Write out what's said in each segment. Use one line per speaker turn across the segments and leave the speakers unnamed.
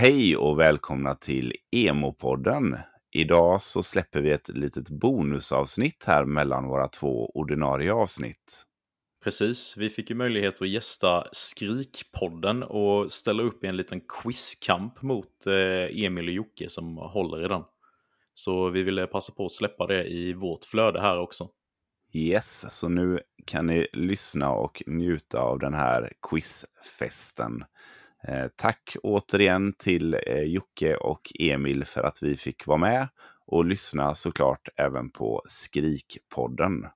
Hej och välkomna till Emo-podden. Idag så släpper vi ett litet bonusavsnitt här mellan våra två ordinarie avsnitt.
Precis, vi fick ju möjlighet att gästa Skrikpodden och ställa upp i en liten quizkamp mot eh, Emil och Jocke som håller i den. Så vi ville passa på att släppa det i vårt flöde här också.
Yes, så nu kan ni lyssna och njuta av den här quizfesten. Eh, tack återigen till eh, Jocke och Emil för att vi fick vara med och lyssna såklart även på Skrikpodden.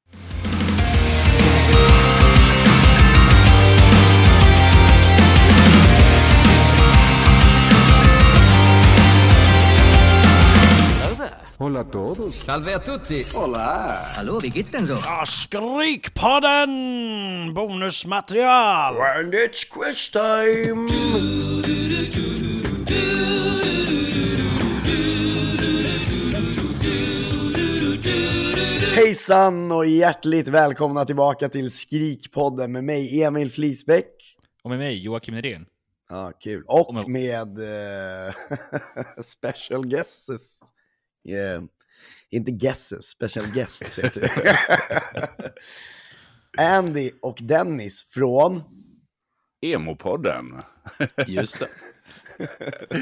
Hola a todos.
Salve a tutti!
Hola.
Hallå, wie geht's denn so?
Ah, Skrikpodden! Bonusmaterial!
And it's quiz time! Hejsan och hjärtligt välkomna tillbaka till Skrikpodden med mig Emil Flisbäck.
Och med mig, Joakim Nydén.
Ja, kul. Och
Och med-
med eh, special guests. Yeah. Inte guesses, special guests heter det. Andy och Dennis från...
Emo-podden.
Just det.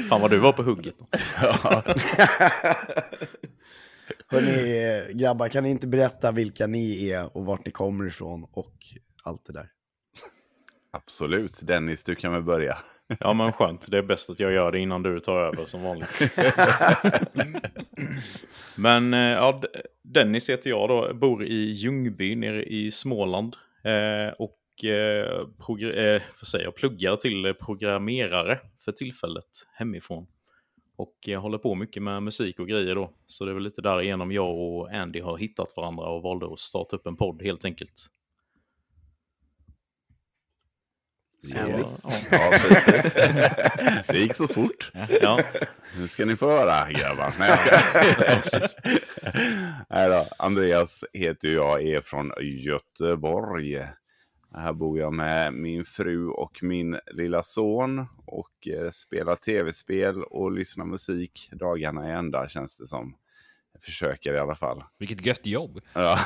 Fan vad du var på hugget.
Hörni, grabbar, kan ni inte berätta vilka ni är och vart ni kommer ifrån och allt det där?
Absolut. Dennis, du kan väl börja.
Ja men skönt, det är bäst att jag gör det innan du tar över som vanligt. men eh, ja, Dennis heter jag då, bor i Ljungby nere i Småland. Eh, och eh, eh, vad säger jag, pluggar till programmerare för tillfället hemifrån. Och jag håller på mycket med musik och grejer då. Så det är väl lite därigenom jag och Andy har hittat varandra och valde att starta upp en podd helt enkelt.
Andy?
ja.
Det gick så fort.
Ja,
Nu ska ni få höra grabbar. Nej. Nej då. Andreas heter jag, är från Göteborg. Här bor jag med min fru och min lilla son och eh, spelar tv-spel och lyssnar musik dagarna i ända känns det som. Försöker i alla fall.
Vilket gött jobb.
Ja.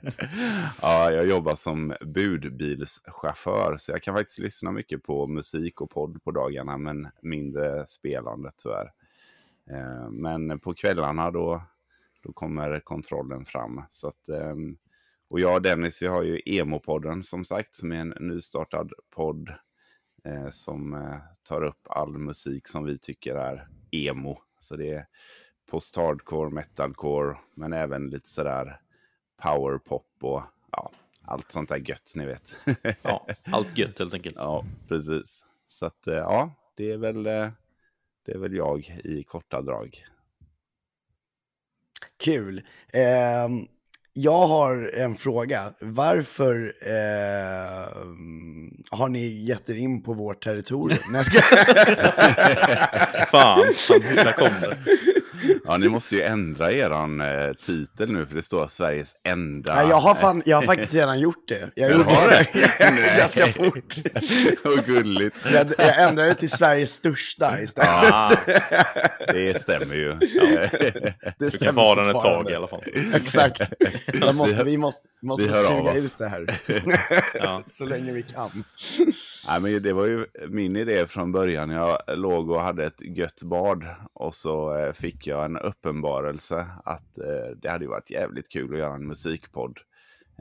Ja,
jag jobbar som budbilschaufför så jag kan faktiskt lyssna mycket på musik och podd på dagarna men mindre spelande tyvärr. Eh, Men på kvällarna då, då kommer kontrollen fram. Så att, ehm, och jag och Dennis, vi har ju Emo-podden som sagt, som är en nystartad podd eh, som eh, tar upp all musik som vi tycker är emo. Så det är post-hardcore, metalcore, men även lite sådär powerpop och ja, allt sånt där gött ni vet.
Ja, allt gött helt enkelt.
ja, precis. Så att eh, ja, det är väl, eh, det är väl jag i korta drag.
Kul. Ehm, jag har en fråga. Varför ehm, har ni gett er in på vårt territorium? Nej, ska...
Fan, där kom det.
Ja, ni måste ju ändra eran eh, titel nu för det står Sveriges enda.
Nej, jag, har fan, jag har faktiskt redan gjort det. Jag gjorde
har
det
Nej.
ganska fort.
Vad gulligt.
Jag, jag ändrade det till Sveriges största istället.
Ah,
Det stämmer ju.
Det
du
stämmer
ha den ett tag i alla fall.
Exakt. Måste, vi måste, måste
vi
suga
oss.
ut det här.
Ja.
Så länge vi kan.
Nej, men det var ju min idé från början. Jag låg och hade ett gött bad och så eh, fick jag en uppenbarelse att eh, det hade varit jävligt kul att göra en musikpodd.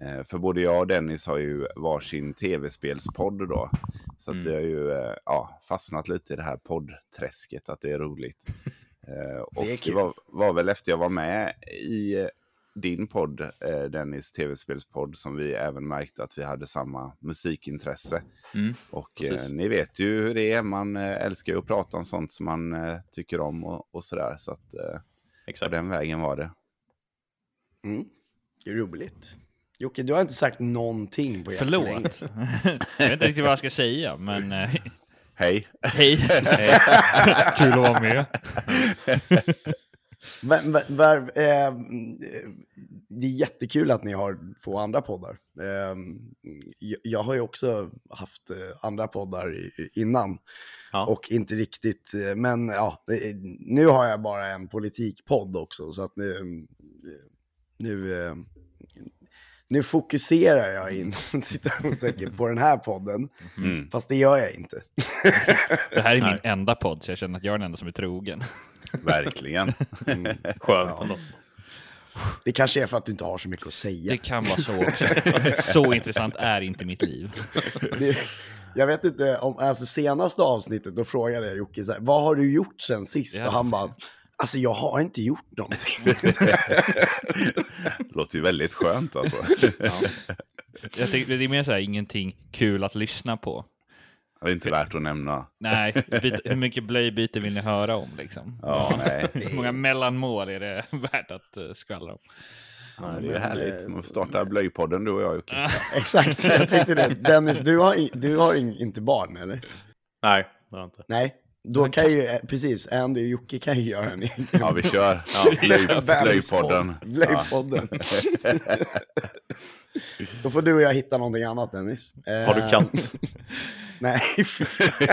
Eh, för både jag och Dennis har ju varsin tv-spelspodd då. Så att
Mm.
vi har ju ja, fastnat lite i det här poddträsket, att det är roligt. Och
Det är
det, var, var väl efter jag var med i din podd, eh, Dennis tv-spelspodd, som vi även märkte att vi hade samma musikintresse.
Mm.
Och eh, ni vet ju hur det är, man eh, älskar ju att prata om sånt som man eh, tycker om och, och sådär. Så att eh, på
Exakt.
den vägen var det.
Mm. Det är roligt. Jocke, du har inte sagt någonting på jättelänge.
Förlåt. jag vet inte riktigt vad jag ska säga, men eh,
Hej!
hej. Kul att vara med.
Men, men, var, eh, det är jättekul att ni har två andra poddar. Eh, jag, har ju också haft eh, andra poddar innan
Ja.
och inte riktigt, eh, men ja, nu har jag bara en politikpodd också så att nu, nu, eh, nu fokuserar jag in citationstecken på den här podden,
Mm.
fast det gör jag inte.
Det här är min enda podd, så jag känner att jag är den enda som är trogen.
Verkligen.
Skönt ändå.
Det kanske är för att du inte har så mycket att säga.
Det kan vara så också. Så intressant är inte mitt liv.
Det, jag vet inte, om, alltså senaste avsnittet då frågade jag Jocke så här, vad har du gjort sen sist?
Ja,
och han bara, alltså jag har inte gjort någonting.
Låter ju väldigt skönt alltså.
Jag tänkte, det är mer så här, ingenting kul att lyssna på.
Det är inte värt att nämna.
Nej, byt, hur mycket blöjbyte vill ni höra om liksom?
Ja, nej.
Hur många mellanmål är det värt att uh, skvallra om?
nej det är
men,
härligt.
eh,
Man får starta blöjpodden du och jag Jocke.
Exakt, jag tänkte det. Dennis, du har, du har in, inte barn eller?
Nej, det har jag inte.
Nej, då kan ju, eh, precis, Andy och Jocke kan ju göra en egen.
Ja, vi kör. Ja, blöj, blöjpodden. Ja.
Då får du och jag hitta någonting annat Dennis. Eh,
Har du kant?
Nej,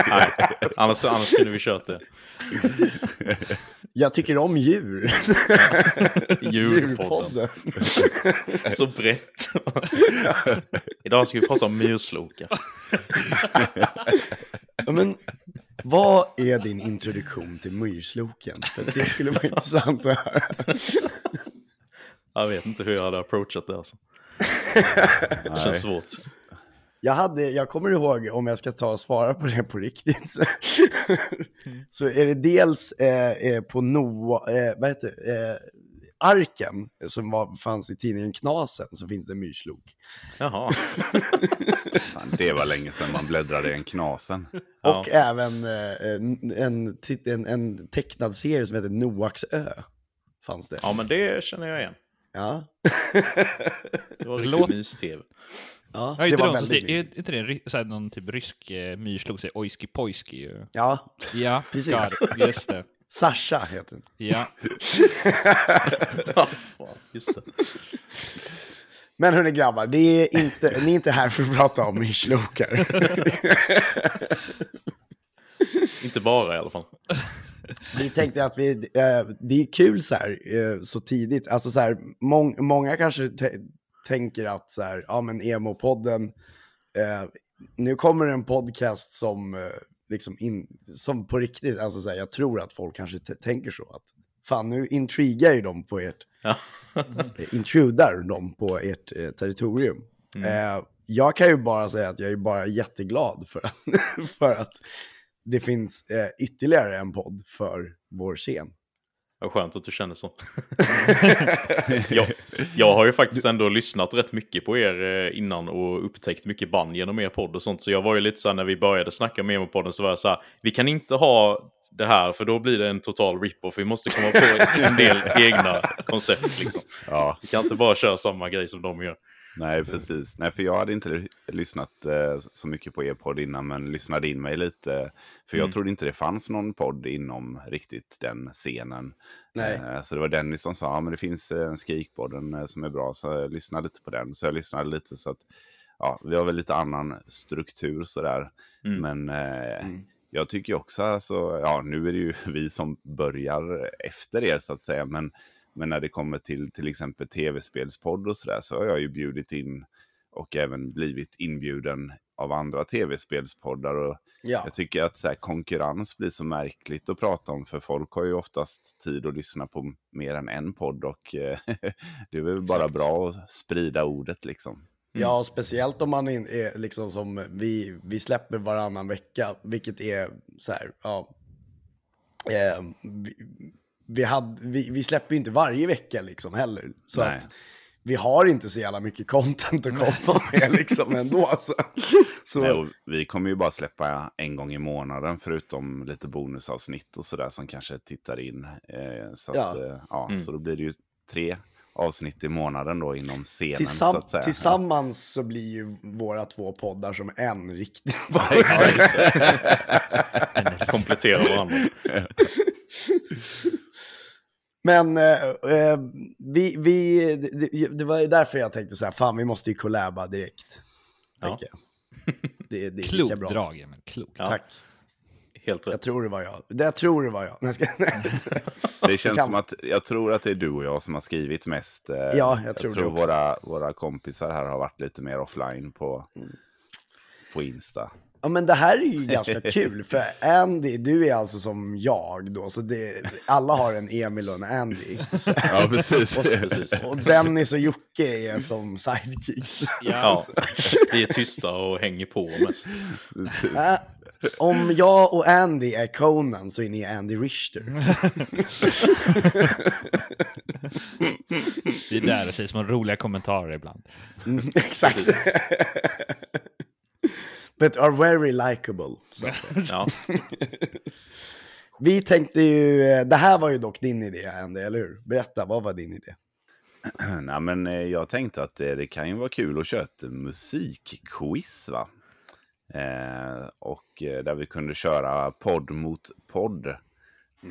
Nej, annars, annars kunde vi kört det.
jag tycker om djur.
Djurpodden. Så brett. Idag ska vi prata om myrslokar.
Men vad är din introduktion till myrsloken? För det skulle vara intressant att höra.
Jag vet inte hur jag hade approachat det alltså. Det känns svårt.
Jag, hade, jag kommer ihåg, om jag ska ta och svara på det på riktigt, så, så är det dels eh, eh, på Noa, eh, vad heter eh, Arken, som var, fanns i tidningen Knasen, så finns det en myrslok.
Jaha.
Fan, det var länge sedan man bläddrade i en knasen.
Ja.
Och även eh, en, en, en, en tecknad serie som heter Noaks ö. Fanns det.
Ja, men det känner jag igen.
Ja.
Det var riktigt
låter-
mys-tv.
ja
Ja,
det
inte
var väldigt
sti- är
mysigt.
inte det en ry- så här, någon typ rysk eh, myrslok, Pojski? ju?
Ja,
Ja,
Precis.
God, just det.
Sasha heter den.
Ja.
Just det.
Men hörni grabbar, det är inte, ni är inte här för att prata om myrslokar.
Inte bara i alla fall.
Vi tänkte att vi, eh, det är kul så här, eh, så tidigt. Alltså så här, mång, många kanske tä- tänker att så här, ja men emo-podden, eh, nu kommer en podcast som, eh, liksom in, som på riktigt, alltså så här, jag tror att folk kanske t- tänker så att, fan nu intrigar ju de på ert,
Ja.
eh, intrudar de på ert eh, territorium. Eh, jag kan ju bara säga att jag är bara jätteglad för att, för att det finns eh, ytterligare en podd för vår scen.
Vad skönt att du känner så. jag, jag har ju faktiskt ändå lyssnat rätt mycket på er eh, innan och upptäckt mycket band genom er podd och sånt. Så jag var ju lite så här när vi började snacka med Emo-podden så var jag så här, vi kan inte ha det här för då blir det en total rip-off. Vi måste komma på en del egna koncept liksom.
Ja,
Vi kan inte bara köra samma grej som de gör.
Nej precis. Nej, för jag hade inte ly- lyssnat eh, så mycket på er podd innan, men lyssnade in mig lite. För jag
Mm.
trodde inte det fanns någon podd inom riktigt den scenen. Eh, så det var Dennis som sa, ja men det finns eh, en skrikpodden eh, som är bra, så jag lyssnade lite på den. Så jag lyssnade lite så att, ja, vi har väl lite annan struktur sådär.
Mm.
Men
Mm.
jag tycker också, alltså, ja nu är det ju vi som börjar efter er så att säga, men, men när det kommer till till exempel tv-spelspodd och sådär så har jag ju bjudit in och även blivit inbjuden av andra tv-spelspoddar. Och
Ja,
jag tycker att så här, konkurrens blir så märkligt att prata om, för folk har ju oftast tid att lyssna på mer än en podd och eh, det är väl bara
Exakt.
bra att sprida ordet liksom.
ja speciellt om man är liksom som vi, vi släpper varannan vecka, vilket är så här, ja. Eh, vi, vi, hade, vi, vi släpper ju inte varje vecka liksom heller. Så
Nej.
att vi har inte så jävla mycket content att komma med liksom ändå. Så, så
Nej, vi kommer ju bara släppa en gång i månaden förutom lite bonusavsnitt och sådär som kanske tittar in. Eh, så, att,
Ja.
eh, ja,
Mm.
så då blir det ju tre avsnitt i månaden då inom scenen. så
Tillsam
att säga.
tillsammans så blir ju våra två poddar som en riktig
Ja, just det.
Komplettera varandra.
Men eh, eh, vi, vi, det, det var därför jag tänkte så här, fan vi måste ju collaba direkt.
Ja.
jag. Det, det är lika
Klokt
bra.
drag, Emil. Klokt.
Ja.
Tack.
Helt rätt.
Jag tror det var jag. Det- Jag tror det var jag. Nej, jag ska...
Det känns som att jag tror att det är du och jag som har skrivit mest. eh,
Ja, jag tror det också.
våra, våra kompisar här har varit lite mer offline på,
Mm. på
Insta.
Ja men det här är ju ganska kul, för Andy, du är alltså som jag då, så det, alla har en Emil och en Andy. Så,
Ja, precis.
och,
Precis.
och Dennis och Jocke är som sidekicks.
Ja, vi är tysta och hänger på mest.
Äh, om jag och Andy är Conan så är ni Andy Richter.
Det är där det sägs små roliga kommentarer ibland.
Mm, Exakt. But are very likable.
Ja,
Vi tänkte ju, det här var ju dock din idé Andy, eller hur? Berätta, vad var din idé?
Nej, men eh, jag tänkte att eh, det kan ju vara kul att köra ett musikquiz, va? Eh, och eh, där vi kunde köra podd mot podd.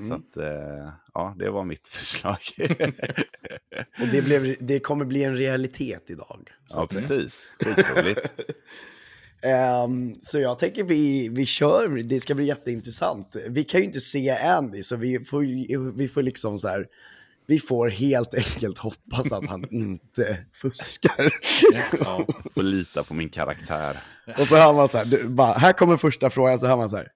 Så att, eh, ja, det var mitt förslag.
Och det, blev, det kommer bli en realitet idag.
Ja, precis. Skitroligt.
Ehm, så jag tänker vi, vi kör, det ska bli jätteintressant. Vi kan ju inte se Andy, så vi får, vi får liksom så här, vi får helt enkelt hoppas att han inte fuskar.
ja.
Får lita på min karaktär.
Och så hör man så här, du, bara, här kommer första frågan, så hör man så här.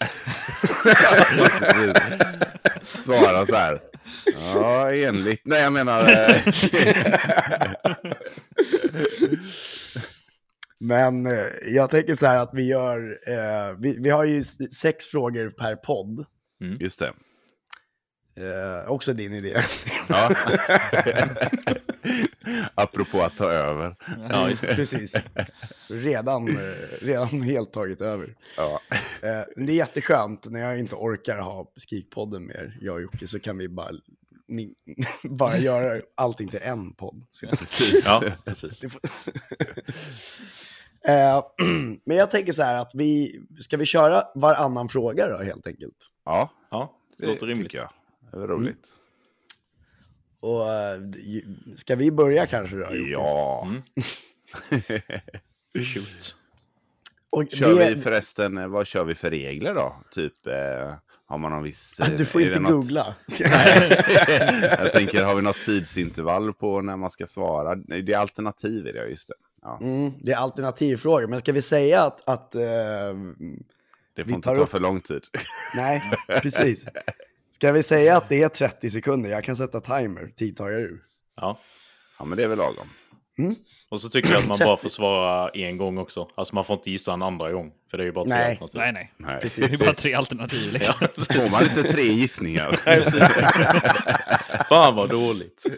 Svara så här. Ja, enligt. Nej, jag menar...
Men eh, jag tänker så här att vi gör, eh, vi, vi har ju sex frågor per podd.
Just det.
Eh, också din idé.
Ja. Apropå att ta över.
ja just det.
Precis. Redan, eh, redan helt tagit över.
Ja.
Eh, det är jätteskönt när jag inte orkar ha Skrikpodden mer, jag och Jocke, så kan vi bara, ni, bara göra allting till en podd.
Precis.
Ja, precis.
eh, men jag tänker så här att vi, ska vi köra varannan fråga då helt enkelt?
Ja,
Ja, det
det
låter rimligt.
jag. Det är roligt.
Och eh, ska vi börja kanske då? Jocke?
Ja.
Mm. Shoot.
Och
Kör
det-
vi förresten, eh, vad kör vi för regler då? Typ, eh, har man någon viss... eh,
Du får
är
inte
något-
googla.
jag tänker, har vi något tidsintervall på när man ska svara? Det är alternativ i det, just det. Ja,
Mm, det är alternativfrågor, men ska vi säga att, att eh,
det
Vi
får inte
tar
ta
upp-
för lång tid.
nej, precis. Ska vi säga att det är 30 sekunder? Jag kan sätta timer, tid tar jag ur.
Ja.
Ja, men det är väl lagom.
Och så tycker jag att man bara får svara en gång också. Alltså man får inte gissa en andra gång. För det är ju bara tre
Nej.
alternativ.
Nej, nej.
Nej.
Det är bara tre alternativ liksom.
Ja, precis.
Får man inte tre gissningar?
Nej, precis. Fan vad dåligt.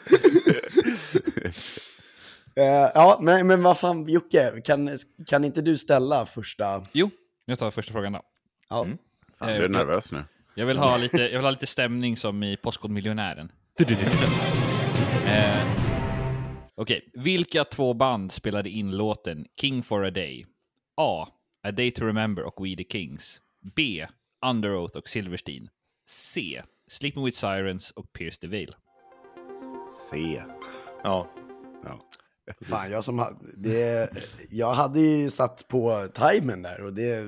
Eh, ja, men, men vad fan, Jocke, kan, kan inte du ställa första?
Jo, jag tar första frågan då.
Ja.
Mm.
Fan, jag är nervös nu.
Jag vill ha lite, jag vill ha lite stämning som i Postkodmiljonären. Eh, Okej, vilka två band spelade in låten King for a Day? A. A Day to Remember och We the Kings. B. Under Oath och Silverstein. C. Sleeping with Sirens och Pierce the Veil.
C.
Ja.
Ja.
Fan, jag som hade, det, jag hade ju satt på timern där och det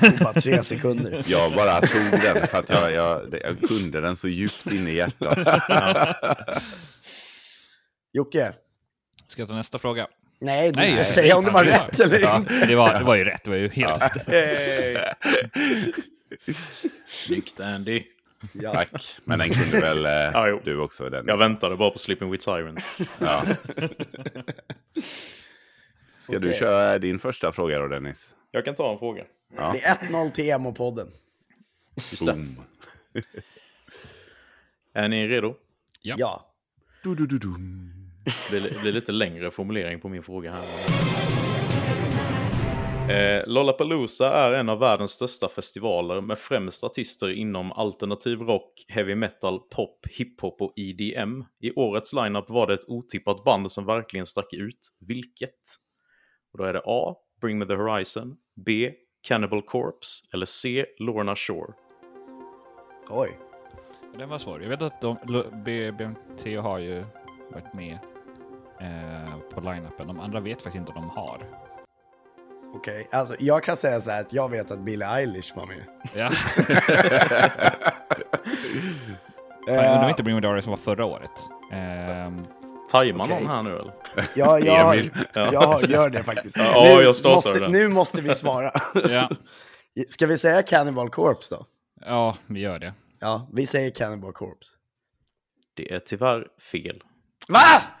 tog bara tre sekunder.
Jag bara tog den för att jag, jag, jag kunde den så djupt in i hjärtat.
Jocke,
Ska jag ta nästa fråga?
nej, du
Nej,
ska säga om det var rätt eller
Ja.
inte.
Det var, det var ju rätt, det var ju helt rätt.
Snyggt Andy.
Ja.
Tack. Men den kunde väl eh,
Ja, jo.
du också? Den.
Jag väntade bara på Sleeping with Sirens.
Ja. Ska du
Okej.
köra din första fråga då, Dennis?
Jag kan ta en fråga.
Ja.
Det är 1-0 till Emo-podden.
Just det. Är ni redo?
Ja.
Ja.
Du, du, du,
blir, det blir lite längre formulering på min fråga här. Eh, Lollapalooza är en av världens största festivaler med främst artister inom alternativ rock, heavy metal, pop, hiphop och EDM. I årets lineup var det ett otippat band som verkligen stack ut. Vilket? Och då är det A. Bring Me The Horizon, B. Cannibal Corpse eller C. Lorna Shore.
Oj.
Den var svår. Jag vet att de, BMT har ju varit med eh, på line-upen. De andra vet faktiskt inte om de har.
Okej, alltså jag kan säga så här att jag vet att Billie Eilish var med.
Ja.
Eh,
Jag undrar om inte Bring Me The som var förra året. Ehm,
Tajmar
Okej.
någon här nu eller?
Ja, jag,
Emil.
jag, jag gör det faktiskt.
Ja,
nu,
jag
måste,
den.
nu måste vi svara.
ja.
Ska vi säga Cannibal Corpse då?
ja, vi gör det.
Ja, vi säger Cannibal Corpse.
Det är tyvärr fel.
Va?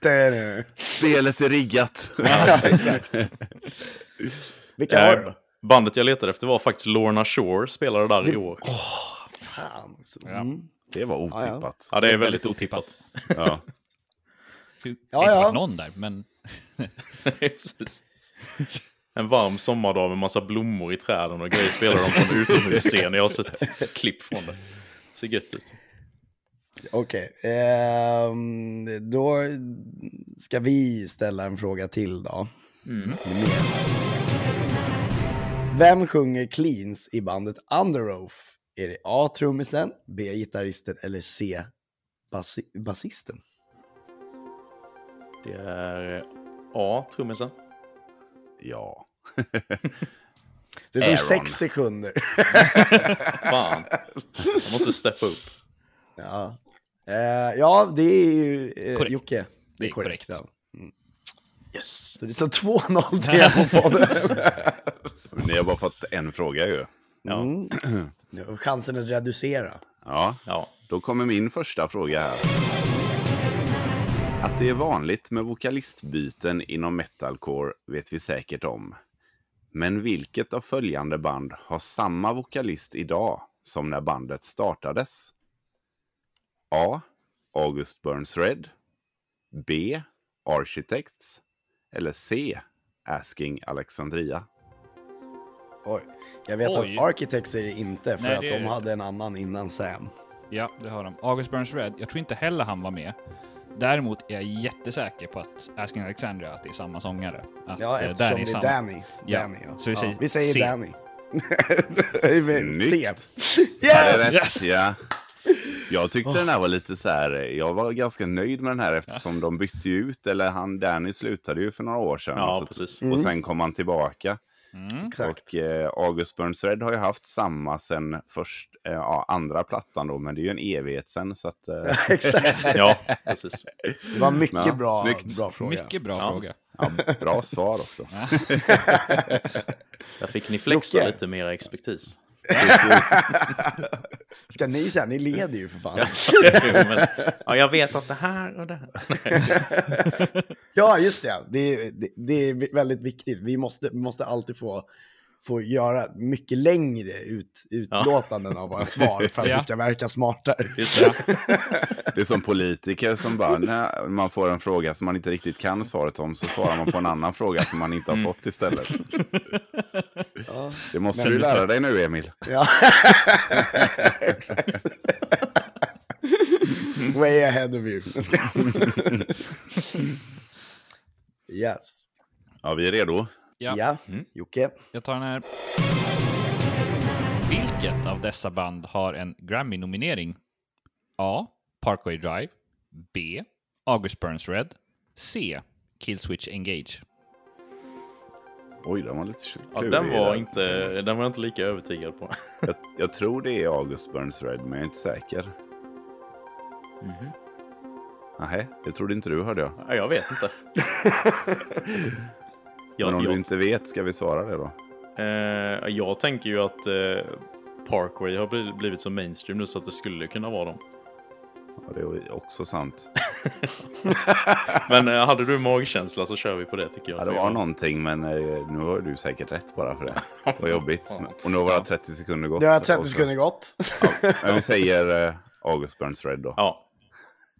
det är det.
Spelet är riggat.
Vilka var det?
Eh, Bandet jag letade efter var faktiskt Lorna Shore, spelade där i år.
Fan. också.
Ja.
Mm.
Det var
ja.
otippat.
Ja, det är väldigt otippat.
Ja.
Det
Ja,
inte
ja.
varit någon där, men.
En varm sommardag med massa blommor i träden och grejer spelar de på en utomhusscen. Jag har sett klipp från det. Ser gött ut.
Okej, ehm, då ska vi ställa en fråga till då.
Mm.
Vem sjunger cleans i bandet Under Oath? Är det A. Trummisen, B. Gitarristen eller C. Basi- Basisten?
Det är A, trummisen.
ja.
Det tog sex sekunder.
Fan. Jag måste steppa upp.
Ja. Eh, ja, det är ju eh,
Korrekt.
Jocke.
Det är korrekt.
Ja.
Yes.
Så det står 2-0 till er på podden.
Ni har bara fått en fråga ju.
Ja.
Mm. Chansen att reducera.
Ja,
ja.
då kommer min första fråga här. Att det är vanligt med vokalistbyten inom metalcore vet vi säkert om. Men vilket av följande band har samma vokalist idag som när bandet startades? A. August Burns Red. B. Architects. Eller C. Asking Alexandria.
Oj. Jag vet
Oj.
att Architects är det inte, för
Nej,
att de
är det
hade en annan innan Sam.
ja, det har de. August Burns Red, jag tror inte heller han var med. Däremot är jag jättesäker på att Asking Alexandria att det är samma sångare. Att,
Ja,
eh,
eftersom
Danny
det är
samma.
Danny.
Ja,
Danny ja.
så vi säger
vi säger
C.
Danny.
Snyggt. Ja,
Yes!
rätt. Ja. Jag tyckte den här var lite så här, jag var ganska nöjd med den här eftersom de bytte ut, eller han Danny slutade ju för några år sedan.
Ja,
så,
precis.
Och sen kom han tillbaka.
Mm.
Exakt.
Och eh, August Burns Red har ju haft samma sen först, eh, ja, andra plattan då, men det är ju en evighet sen så att... Eh,
Exakt.
Ja, precis.
Det var mycket
Ja,
bra,
snyggt.
bra fråga.
Mycket bra
Ja.
fråga.
ja, bra svar också.
Där fick ni flexa lite mera expertis.
Ska ni säga, ni leder ju för fan.
Ja, men, ja, jag vet att det här och det här.
Ja, just det. Det är, det, det är väldigt viktigt. Vi måste, vi måste alltid få, få göra mycket längre ut, utlåtanden av våra svar för att
Ja.
vi ska verka smartare.
Just det.
Det är som politiker som bara, när man får en fråga som man inte riktigt kan svaret om så svarar man på en annan fråga som man inte har fått istället.
Ja.
Det måste
Men-
du lära dig nu, Emil.
Ja. Exakt. Way ahead of you. Yes.
Ja, vi är redo.
Ja,
Ja,
Mm.
Jocke.
jag tar den här. Vilket av dessa band har en Grammy-nominering? A. Parkway Drive. B. August Burns Red. C. Killswitch Engage.
Oj, den var lite
Ja, den, var inte, den var jag inte lika övertygad på.
Jag, jag tror det är August Burns Red, men jag är inte säker.
Mhm.
Nej, det trodde inte du, hörde jag.
Ja, jag vet inte.
Men om
jag,
du
jag,
inte vet, ska vi svara det då?
eh, jag tänker ju att eh, Parkway har bli- blivit så mainstream nu så att det skulle kunna vara dem.
Ja, det är också sant.
Men eh, hade du magkänsla så kör vi på det tycker jag.
Ja, det var någonting, men eh, nu har du säkert rätt bara för det. Vad jobbigt. Och nu har våra 30 sekunder gått.
Det har
så-
30
och så-
sekunder gått.
Men vi säger eh, August Burns Red då.
Ja.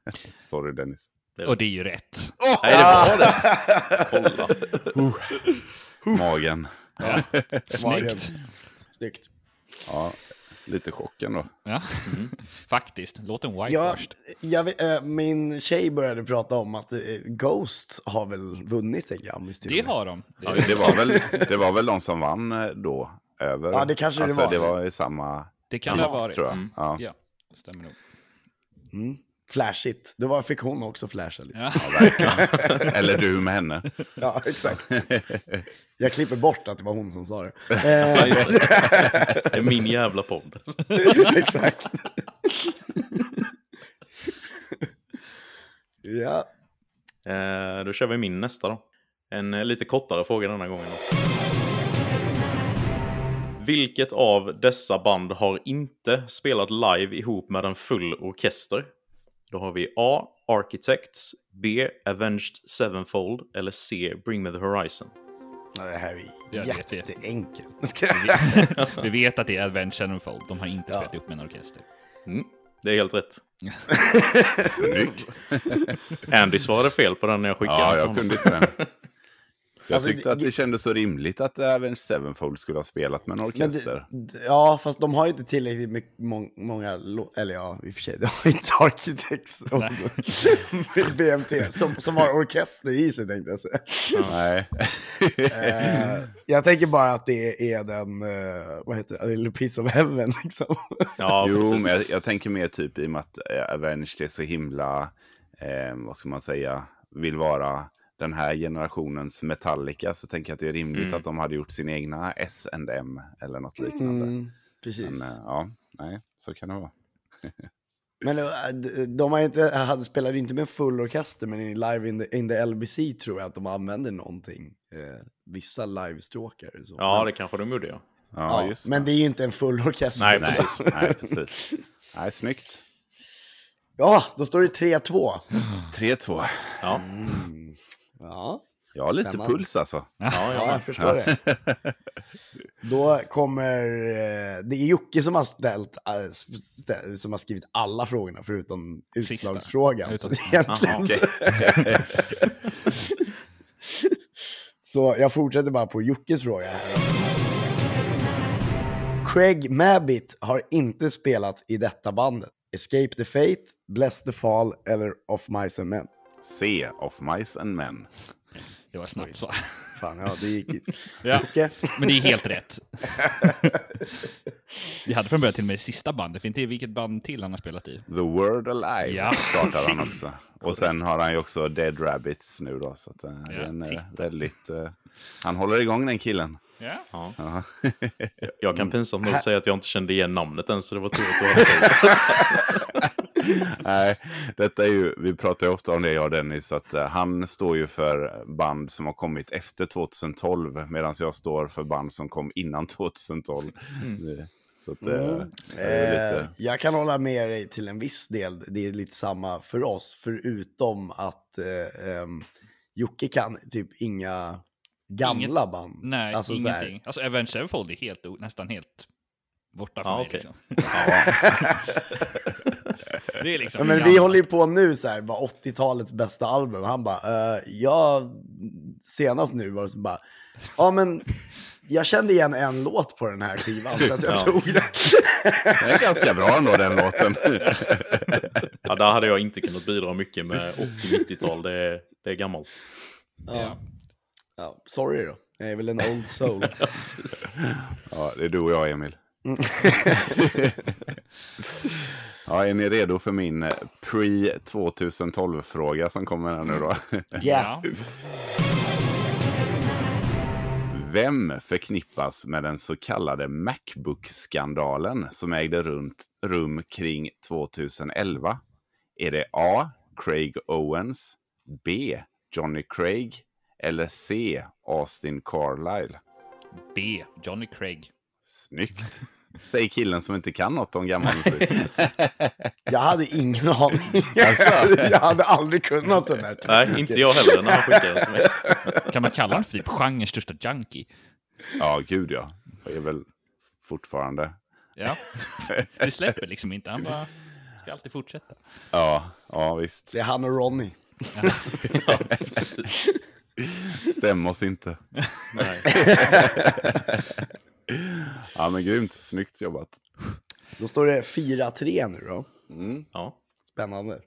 Sorry Dennis.
Och det är ju rätt.
Nej, det var det. Kolla.
Magen.
Snyggt.
Snyggt.
Ja, lite chocken då.
Ja. Faktiskt. Låt en
Ja,
whitewashed.
jag vet, äh, min tjej började prata om att äh, Ghost har väl vunnit en Grammis
Det har de. Det
Ja, det, var väl, det var väl de som vann eh, då. Över.
Ja, det kanske det
alltså,
var.
Det var i samma
Det kan det ha
Ja,
varit.
tror jag.
Mm.
Ja.
Ja, det stämmer nog.
Mm. Flashigt. Då var, fick hon också flasha lite.
Ja.
Eller du med henne.
Ja, exakt. Jag klipper bort att det var hon som sa det.
Ja,
Eh,
det. det är min jävla podd.
exakt. ja.
Eh, då kör vi min nästa då. En eh, lite kortare fråga denna gången. Då. Vilket av dessa band har inte spelat live ihop med en full orkester? Då har vi A. Architects, B. Avenged Sevenfold eller C. Bring Me The Horizon.
Ja, Det här är
vet.
jätteenkelt.
Vi vet att det är Avenged Sevenfold. De har inte
Ja.
spelat ihop med en orkester.
Mm, det är helt rätt.
Snyggt.
Andy svarade fel på den när jag skickade
Ja, jag kunde inte den. Jag
Alltså,
tyckte att det kändes så rimligt att Avenged Sevenfold skulle ha spelat med en orkester.
det, ja, fast de har ju inte tillräckligt mycket, må, många, lo- eller ja, i och för sig, de har inte Architects och BMT som, som har orkester i sig tänkte jag säga.
Nej.
Eh, jag tänker bara att det är den, eh, vad heter det, A Little Piece of Heaven liksom.
Ja,
jo,
precis.
men jag, jag tänker mer typ i och med att eh, Avenged är så himla, eh, vad ska man säga, vill vara den här generationens Metallica så tänker jag att det är rimligt
Mm.
att de hade gjort sin egna S&M eller något liknande.
Mm, precis.
Men eh, ja, nej, så kan det vara.
Men eh, de har inte, hade, spelade inte med full orkester, men i Live in the, in the LBC tror jag att de använder någonting. Eh, vissa livestråkar. Så.
Ja,
men,
det kanske de gjorde ja.
Ja,
ja,
just
men det är ju inte en full orkester.
Nej,
Nej,
precis.
nej, precis. Nej, snyggt.
Ja, då står det 3-2.
3-2.
Ja,
Mm. Ja,
Jag har lite
Spännande.
puls alltså.
ja,
ja,
ja.
jag förstår det. Då kommer, eh, det är Jocke som har ställt, stä- som har skrivit alla frågorna förutom
Sista.
utslagsfrågan. Så, är egentligen,
Aha, okej.
så jag fortsätter bara på Jockes fråga. här. Craig Mabbitt har inte spelat i detta bandet. Escape the Fate, Bless the Fall eller Of Mice and Men.
C. Of Mice and Men.
Det var snabbt svar.
Fan, ja, det gick.
Ja. Men det är helt rätt. Vi hade från början till och med det sista bandet, inte vilket band till han har spelat i.
The Word Alive
Ja.
startar han också. Och sen har han ju också Dead Rabbits nu då. Så att, eh, det är en, eh,
titta.
väldigt... eh, han håller igång den killen.
Ja.
Ja.
Ja.
Jag kan pinsamt nog säga att jag inte kände igen namnet än, så det var tur att du.
Nej, detta är ju, vi pratar ju ofta om det jag och Dennis, att eh, han står ju för band som har kommit efter 2012, medan jag står för band som kom innan 2012. Det- Så att, eh,
Mm.
det är
Eh,
lite,
jag kan hålla med dig till en viss del. Det är lite samma för oss, förutom att eh, ehm, Jocke kan typ inga gamla band.
Nej,
Alltså,
ingenting. Alltså Avenged Sevenfold är helt, nästan helt borta för
Ja,
mig.
okej.
Liksom. det är liksom
men vi
gammalt.
håller ju på nu så här, bara 80-talets bästa album. Han bara, eh, ja, senast nu var det så bara, ja men jag kände igen en låt på den här skivan så att jag
Ja.
tog den.
det är ganska bra ändå den låten.
Ja, där hade jag inte kunnat bidra mycket med 80-90-tal. Det, är- det är gammalt.
Ja.
Ja, sorry då, jag är väl en old soul.
Ja,
det är du och jag, Emil. Ja, är ni redo för min eh, pre-2012-fråga som kommer här nu då?
Ja.
Vem förknippas med den så kallade Macbook-skandalen som ägde runt, rum kring 2011? Är det A. Craig Owens, B. Johnny Craig eller C. Austin Carlile?
B. Johnny Craig.
Snyggt! Säger killen som inte kan något om gammal musik.
Jag hade ingen aning.
Alltså.
jag hade aldrig kunnat den här.
Nej, inte jag heller när han skickade det till mig.
Kan man kalla honom för typ genrens största junkie?
Ja, gud ja. Det är väl fortfarande.
Ja. Det släpper liksom inte. Han bara ska alltid fortsätta.
Ja, ja visst.
Det är han och Ronny.
Ja, precis.
Stäm oss inte.
Nej.
Ja, men grymt. Snyggt jobbat.
Då står det 4-3 nu då.
Mm.
Ja.
Spännande.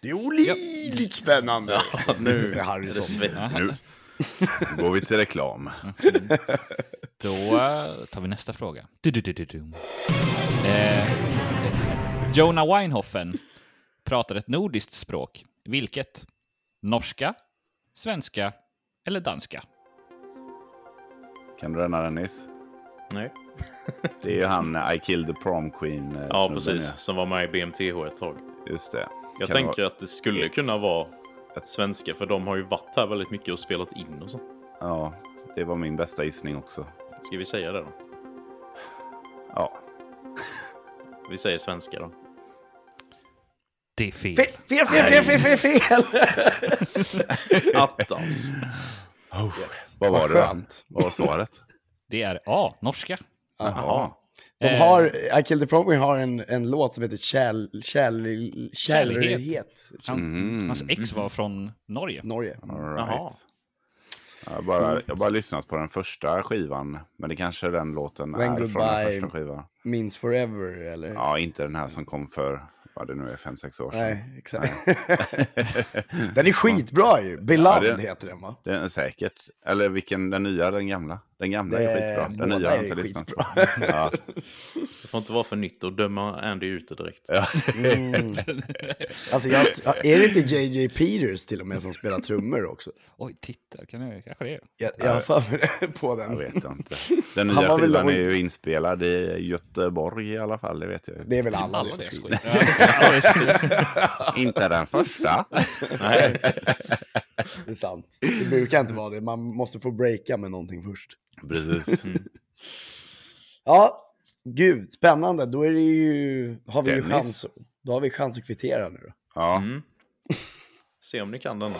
Det är olidligt spännande.
Ja, nu
Det är
det svettigt.
Nu går vi till reklam.
Då eh, tar vi nästa fråga. Du-du-du-du-dum. Eh, Jonah Weinhoffen pratar ett nordiskt språk. Vilket? Norska, svenska eller danska?
Kan du denna Dennis?
Nej.
Det är ju han eh, I killed the prom queen. eh,
Ja, precis. Som var med i BMTH ett tag.
Just det.
Jag
Kan det
tänker
vara-
att det skulle kunna vara ett svenska, för de har ju varit här väldigt mycket och spelat in och så.
Ja, det var min bästa gissning också.
Ska vi säga det då?
Ja,
Vi säger svenska då.
Det är fel.
Fel, fel, fel, fel, fel, fel!
Attans.
Vad var det då?
Skönt.
Vad var svaret?
Det är A. Norska.
Jaha.
De
Eh,
har, I Killed the Queen har en, en låt som heter Kärl, kärl, Kärlighet.
Han,
Mm.
Hans ex var från Norge.
Norge.
All
Jaha.
right. Jag har bara, jag har bara lyssnat på den första skivan, men det kanske den låten
When
är från
Goodbye-
den första skivan.
Means forever, eller?
Ja, inte den här som kom för, vad det nu är, fem sex år sedan.
Nej, exakt. den är skitbra ju. Beloved
Ja, det-
heter den va?
Den är säkert. Eller vilken, den nya, den gamla? Den gamla är
Det-
skitbra. Den nya har jag
är
inte lyssnat på. Ja.
Det får inte vara för nytt och döma Andy ut det direkt.
Ja.
Mm. Alltså, jag, är det inte JJ Peters till och med som spelar trummor också?
Oj, titta. Kan jag, kanske det är.
Jag, jag har för mig på
Jag
den.
vet inte. Den nya
väl-
skivan är ju inspelad i Göteborg i alla fall, det vet jag.
Det är väl alla,
Alla
det. skit.
Ja.
Inte den första.
Nej.
Det är sant. Det brukar inte vara det. Man måste få breaka med någonting först.
Precis.
Ja, gud, spännande. Då är det ju, har vi ju chans. Då har vi chans att kvittera nu då.
Ja,
Mm. Se om ni kan denna.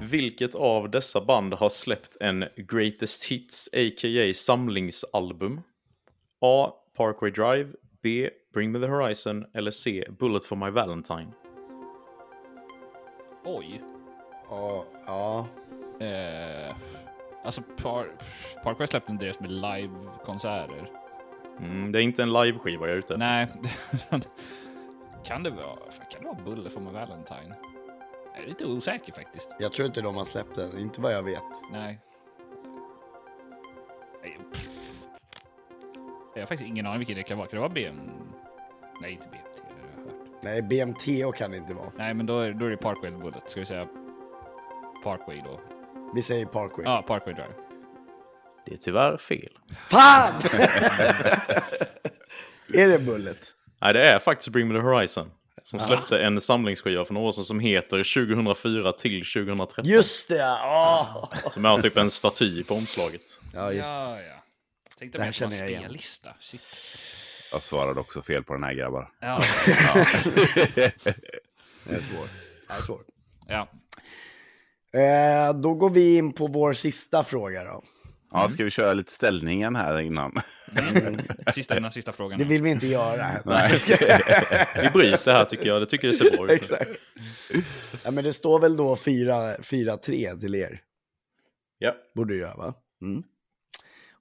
Vilket av dessa band har släppt en Greatest Hits, a.k.a. samlingsalbum? A. Parkway Drive, B. Bring Me The Horizon eller C. Bullet For My Valentine?
Oj.
Ja, ja.
Eh, alltså, par, Parkway släppte en deras med livekonserter.
Mm, det är inte en liveskiva jag är ute efter.
Nej. kan det vara, kan det vara Bulle för My Valentine? Jag är lite osäker faktiskt.
Jag tror inte de har släppt den, inte vad jag vet.
Nej. Jag har faktiskt ingen aning vilken det kan vara. Kan det vara BM? Nej, inte BMT.
Nej, BMTO kan det inte vara.
Nej, men då är, då är det Parkway Bullet. Ska vi säga Parkway då?
Vi säger Parkway.
Ja, Parkway Drive.
Det är tyvärr fel.
Fan! är det Bullet?
Nej, det är faktiskt Bring Me The Horizon. Som släppte en samlingsskiva för några år sedan som heter 2004 till 2013.
Just det! Åh!
Som har typ en staty på omslaget.
Ja, just det.
Ja, ja. Tänkte
Det här
mer på en
känner jag igen.
spellista. Shit.
Jag svarade också fel på den här grabbar.
Ja.
Det är svårt. Det är svårt.
ja.
Eh, då går vi in på vår sista fråga då.
Ja, ska vi köra lite ställningen här innan?
Sista innan sista frågan.
Det vill vi inte göra.
Nej.
Vi bryter här tycker jag. Det tycker jag ser bra ut.
Exakt. Ja, men det står väl då 4-3 till er.
Ja.
Borde det göra va? Mm.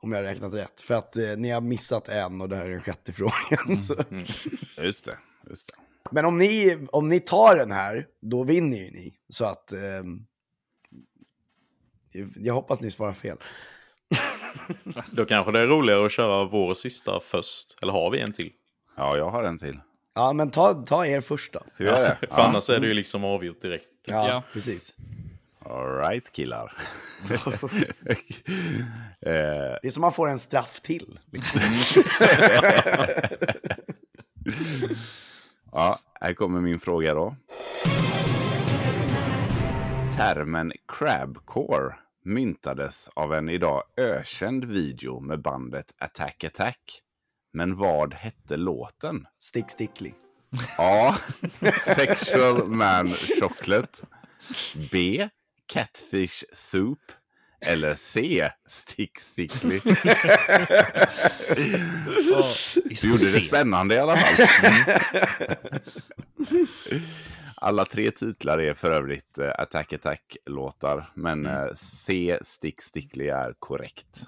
Om jag har räknat rätt. För att eh, ni har missat en och det här är den sjätte frågan. Så.
Just det. Just det.
Men om ni, om ni tar den här, då vinner ju ni. Så att... ehm, jag hoppas ni svarar fel.
Då kanske det är roligare att köra vår sista först. Eller har vi en till?
Ja, jag har en till.
Ja, men ta, ta er först då.
Ska vi göra det?
För annars är det ju liksom avgjort direkt.
Ja,
Ja.
precis.
All right, killar. eh,
Det är som man får en straff till. Liksom.
ja, här kommer min fråga då. Termen crabcore myntades av en idag ökänd video med bandet Attack Attack. Men vad hette låten?
Stick Stickly.
A. Sexual Man Chocolate. B. Catfish Soup. Eller C. Stick Stickly. Du gjorde det spännande i alla fall. Alla tre titlar är för övrigt eh, Attack Attack-låtar. Men eh, C. Stick Stickly är korrekt.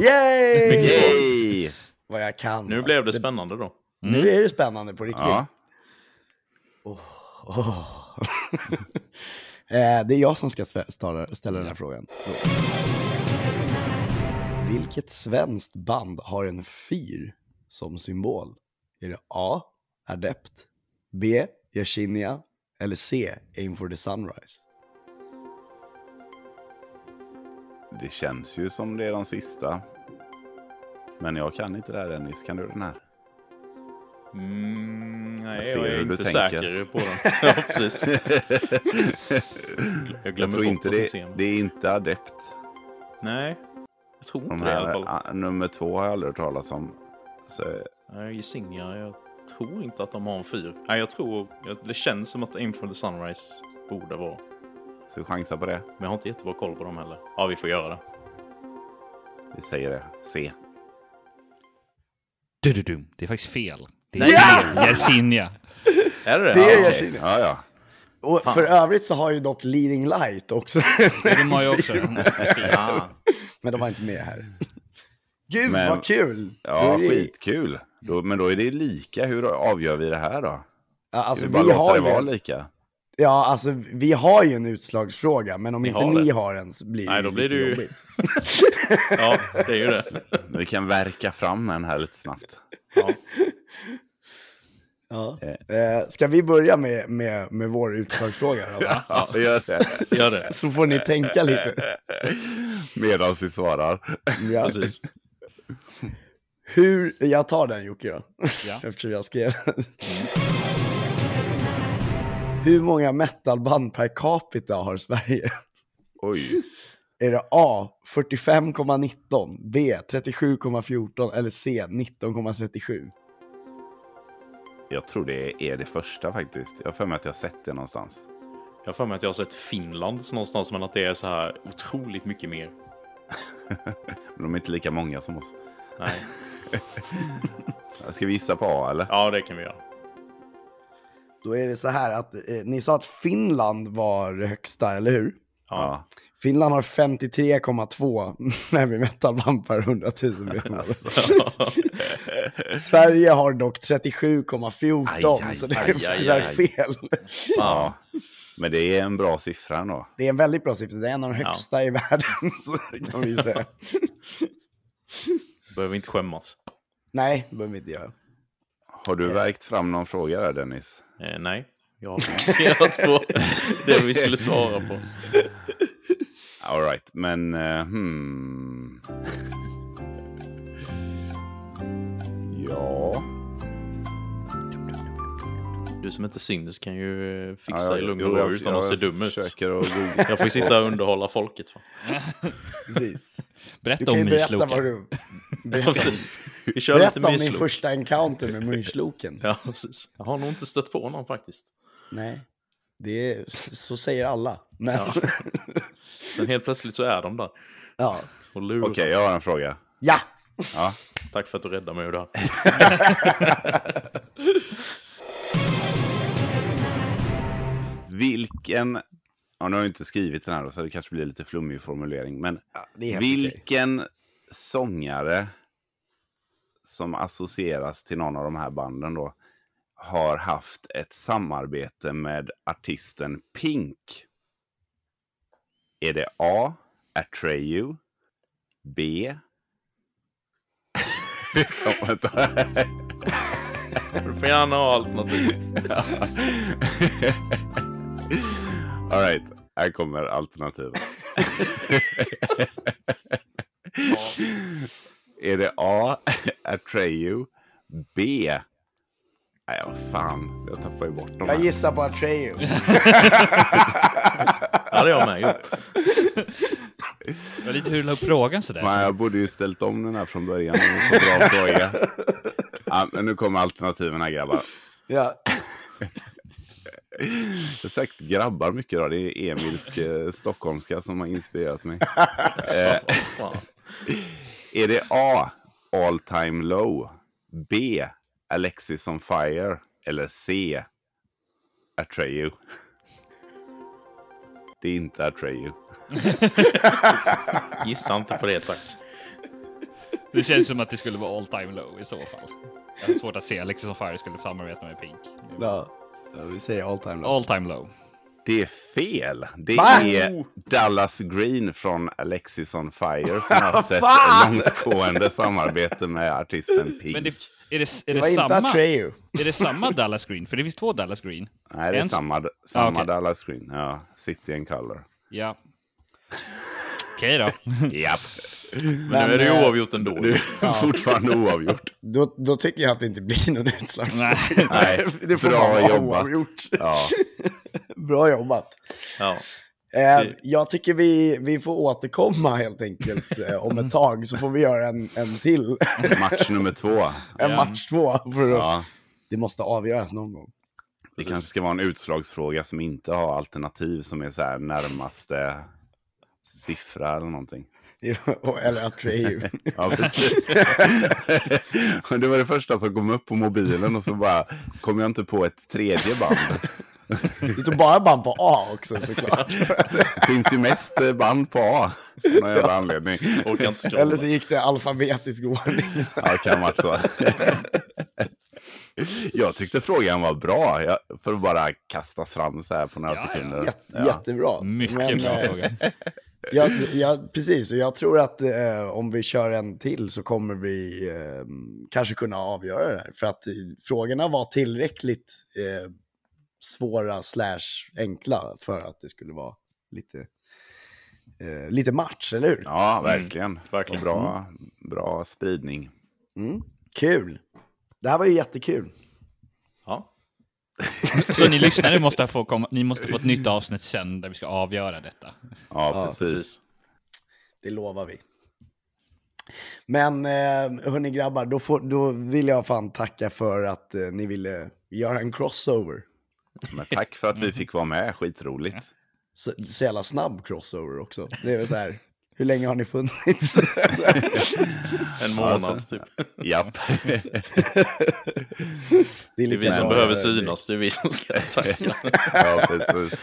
Yay!
Yay!
Vad jag kan.
Nu blev det spännande då.
Nu är det spännande på riktigt.
Ja.
Eh, det är jag som ska ställa den här frågan. Vilket svenskt band har en fyr som symbol? Är det A. Adept, B. Yersinia eller C. Aim for the Sunrise?
Det känns ju som det är de sista. Men jag kan inte det här Dennis. Kan du den här?
Mm, nej,
Jag
jag är
du
inte säker på den. ja, precis. Jag
Jag tror inte
de
det,
mig.
det är inte adept.
Nej, jag tror
De
inte det i alla fall.
ah, nummer två har jag aldrig hört talas om. Så,
Nej, Gesinga, jag tror inte att de har en fyr. Nej, jag tror... Det känns som att Aim for the Sunrise borde vara.
så vi chansar på det.
Men jag har inte jättebra koll på dem heller. Ja, vi får göra det.
Vi säger det. C.
Du-du-dum. Det är faktiskt fel. Det är
Nej!
fel. Yersinia.
Är det det?
Det är
Ja,
Yersinia.
Ja, ja.
Och för övrigt så har ju dock Leading Light också.
De har ju också
Men de var inte med här. Gud
Men-
vad kul!
Ja, skitkul. Då, men då är det lika. Hur avgör vi det här då?
Ja, alltså,
vi bara
vi
låta
har
det vara
ju,
lika?
ja, alltså vi har ju en utslagsfråga, men om
Ni
inte
har
ni
det.
har en så blir
Nej,
det
då blir det ju-
jobbigt.
ja, det är ju det.
Vi kan verka fram en här lite snabbt.
Ja.
Ja. Eh, ska vi börja med, med, med vår utslagsfråga?
Ja, gör det.
Gör det.
Så får ni tänka lite.
Medan vi svarar.
Ja.
Precis.
Hur, jag tar den Jocke då,
Ja.
eftersom jag skrev den. Hur många metalband per capita har Sverige?
Oj.
Är det A 45,19, B 37,14 eller C 19,37?
Jag tror det är det första faktiskt. Jag har för mig att jag har sett det någonstans.
Jag har för mig att jag har sett Finland någonstans, men att det är så här otroligt mycket mer.
Men de är inte lika många som oss.
Nej.
Ska vi gissa på A eller?
Ja, det kan vi göra.
Då är det så här att eh, ni sa att Finland var det högsta, eller hur?
Ja.
Finland har 53,2 heavy metal-band per 100 000 medlemmar. Sverige har dock 37,14
Aj, aj,
så det är
aj,
tyvärr
aj.
fel.
Ja. Men det är en bra siffra ändå.
Det är en väldigt bra siffra, det är en av de
Ja.
högsta i världen, så det kan vi säga.
Behöver inte skämmas.
Nej, det behöver vi inte göra.
Har du verkt fram någon fråga där Dennis?
Eh, nej, jag har fokuserat på det vi skulle svara på.
All right, men eh, hmm. Ja.
Du som inte syns kan ju eh, fixa
ja,
i lugn och ro
jag-
utan
jag
att se dum ut. Jag får ju sitta och underhålla folket. Va?
Precis. Du
Berätta
kan ju
om
berätta vad
mysloken.
du... Berätta.
Vi kör
berätta om din första encounter med mysloken.
Ja, precis. Jag har nog inte stött på någon faktiskt.
Nej, det är, så säger alla. Men,
Ja. Sen helt plötsligt så är de där.
ja.
Okej, jag har en fråga.
ja.
Ja.
Tack för att du räddade mig ur det här.
Vilken... Ja, nu har jag inte skrivit den här då, så det kanske blir lite flummig formulering. Men
okej.
vilken sångare som associeras till någon av de här banden då har haft ett samarbete med artisten Pink? Är det A. Atreyu? B.
Du får gärna ha alternativ.
All right, här kommer alternativet. Är det A. Atreyu? B. Nej, vad fan. Jag tappar ju bort dem
Jag
här.
gissar på Atreyu.
Det hade jag med gjort.
Det var lite hur du la upp frågan sådär.
Men jag borde ju ställt om den här från början. Det var så bra fråga. Ja, men nu kommer alternativen här grabbar.
ja.
Jag har sagt grabbar mycket då. Det är Emilsk eh, stockholmska som har inspirerat mig.
Fan.
Är det A. All time low? B. Alexis on fire? Eller C. Atreyu? Det är inte Atreyu.
Gissa inte på det tack.
Det känns som att det skulle vara all time low i så fall. Jag har svårt att se Alexis on Fire skulle samarbeta med Pink.
ja. Ja, Vi säger all time low.
All time low.
Det är fel. Det
Va?
är Dallas Green från Alexis on Fire som har haft ett långtgående samarbete med artisten Pink.
Men det, är det, är
Det
det, samma, är det samma Dallas Green? För det finns två Dallas Green.
Nej, det är
en-
samma, samma
okej.
Dallas Green. Ja, City and Color.
Ja. Okej då.
Japp.
Men
Men,
nu är det ju
eh,
oavgjort ändå.
Du är fortfarande oavgjort.
Då, då tycker jag att det inte blir någon utslagsfråga.
Nej.
Nej,
det får
bra jobbat.
oavgjort.
Ja,
Bra jobbat.
Ja.
Eh, jag tycker vi, vi får återkomma helt enkelt eh, om ett tag så får vi göra en, en till.
match nummer två.
En
Ja.
match två. För att,
Ja,
Det måste avgöras någon gång.
det kanske ska vara en utslagsfråga som inte har alternativ som är så här närmaste siffra eller någonting.
Eller Atreyu.
Ja, precis. Och det var det första som kom upp på mobilen och så bara kom jag inte på ett tredje band.
Vi tog bara band på A också såklart.
Det finns ju mest eh, band på A. Någon jävla anledning.
Eller så gick det alfabetisk ordning.
Ja, det kan vara så. Jag tyckte frågan var bra. Jag, för att bara kastas fram så här på några
Ja, ja.
sekunder.
Jätte,
Ja.
Jättebra.
Mycket
Men,
bra
eh,
fråga.
Jag, jag, precis, och jag tror att eh, om vi kör en till så kommer vi eh, kanske kunna avgöra det här. För att eh, frågorna var tillräckligt eh, svåra slash enkla för att det skulle vara lite, eh, lite match, eller hur?
Ja, verkligen.
verkligen.
Och bra, bra spridning.
Mm. Kul! Det här var ju jättekul.
Ja.
Så ni lyssnare måste få, komma, ni måste få ett nytt avsnitt sen där vi ska avgöra detta.
Ja,
Ja,
precis.
Precis.
Det lovar vi. Men eh, hörni grabbar, då, får, då vill jag fan tacka för att eh, ni ville göra en crossover.
Men tack för att vi fick vara med. Skitroligt.
Så, så jävla snabb crossover också. Det är väl så här, hur länge har ni funnits?
En månad
Alltså.
typ.
Japp.
Det är,
Det är vi som behöver synas, det är vi som ska tacka.
ja, precis.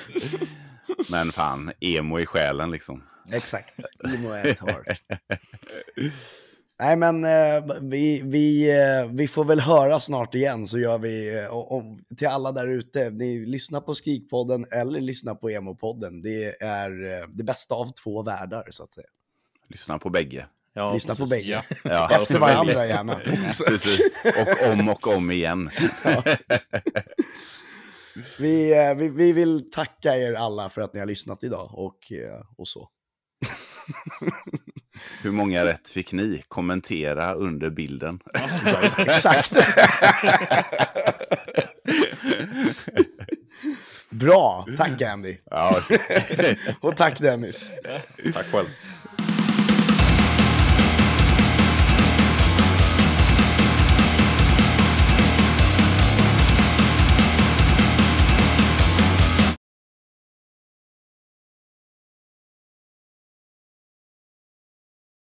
Men fan, emo i själen liksom.
Exakt, emo at heart. Nej men eh, vi, vi, eh, vi får väl höra snart igen så gör vi, eh, och, och, till alla där ute, ni lyssnar på Skrikpodden eller lyssnar på Emo-podden. Det är det bästa av två världar så att säga.
Lyssna på bägge.
Ja,
Lyssna på
precis.
bägge.
Ja.
Ja,
Efter varandra gärna.
Och om och om igen.
Vi, eh, vi, vi vill tacka er alla för att ni har lyssnat idag och, och så.
Hur många rätt fick ni? Kommentera under bilden.
Exakt. Bra, tack Andy.
Ja,
Och tack Dennis.
Tack själv.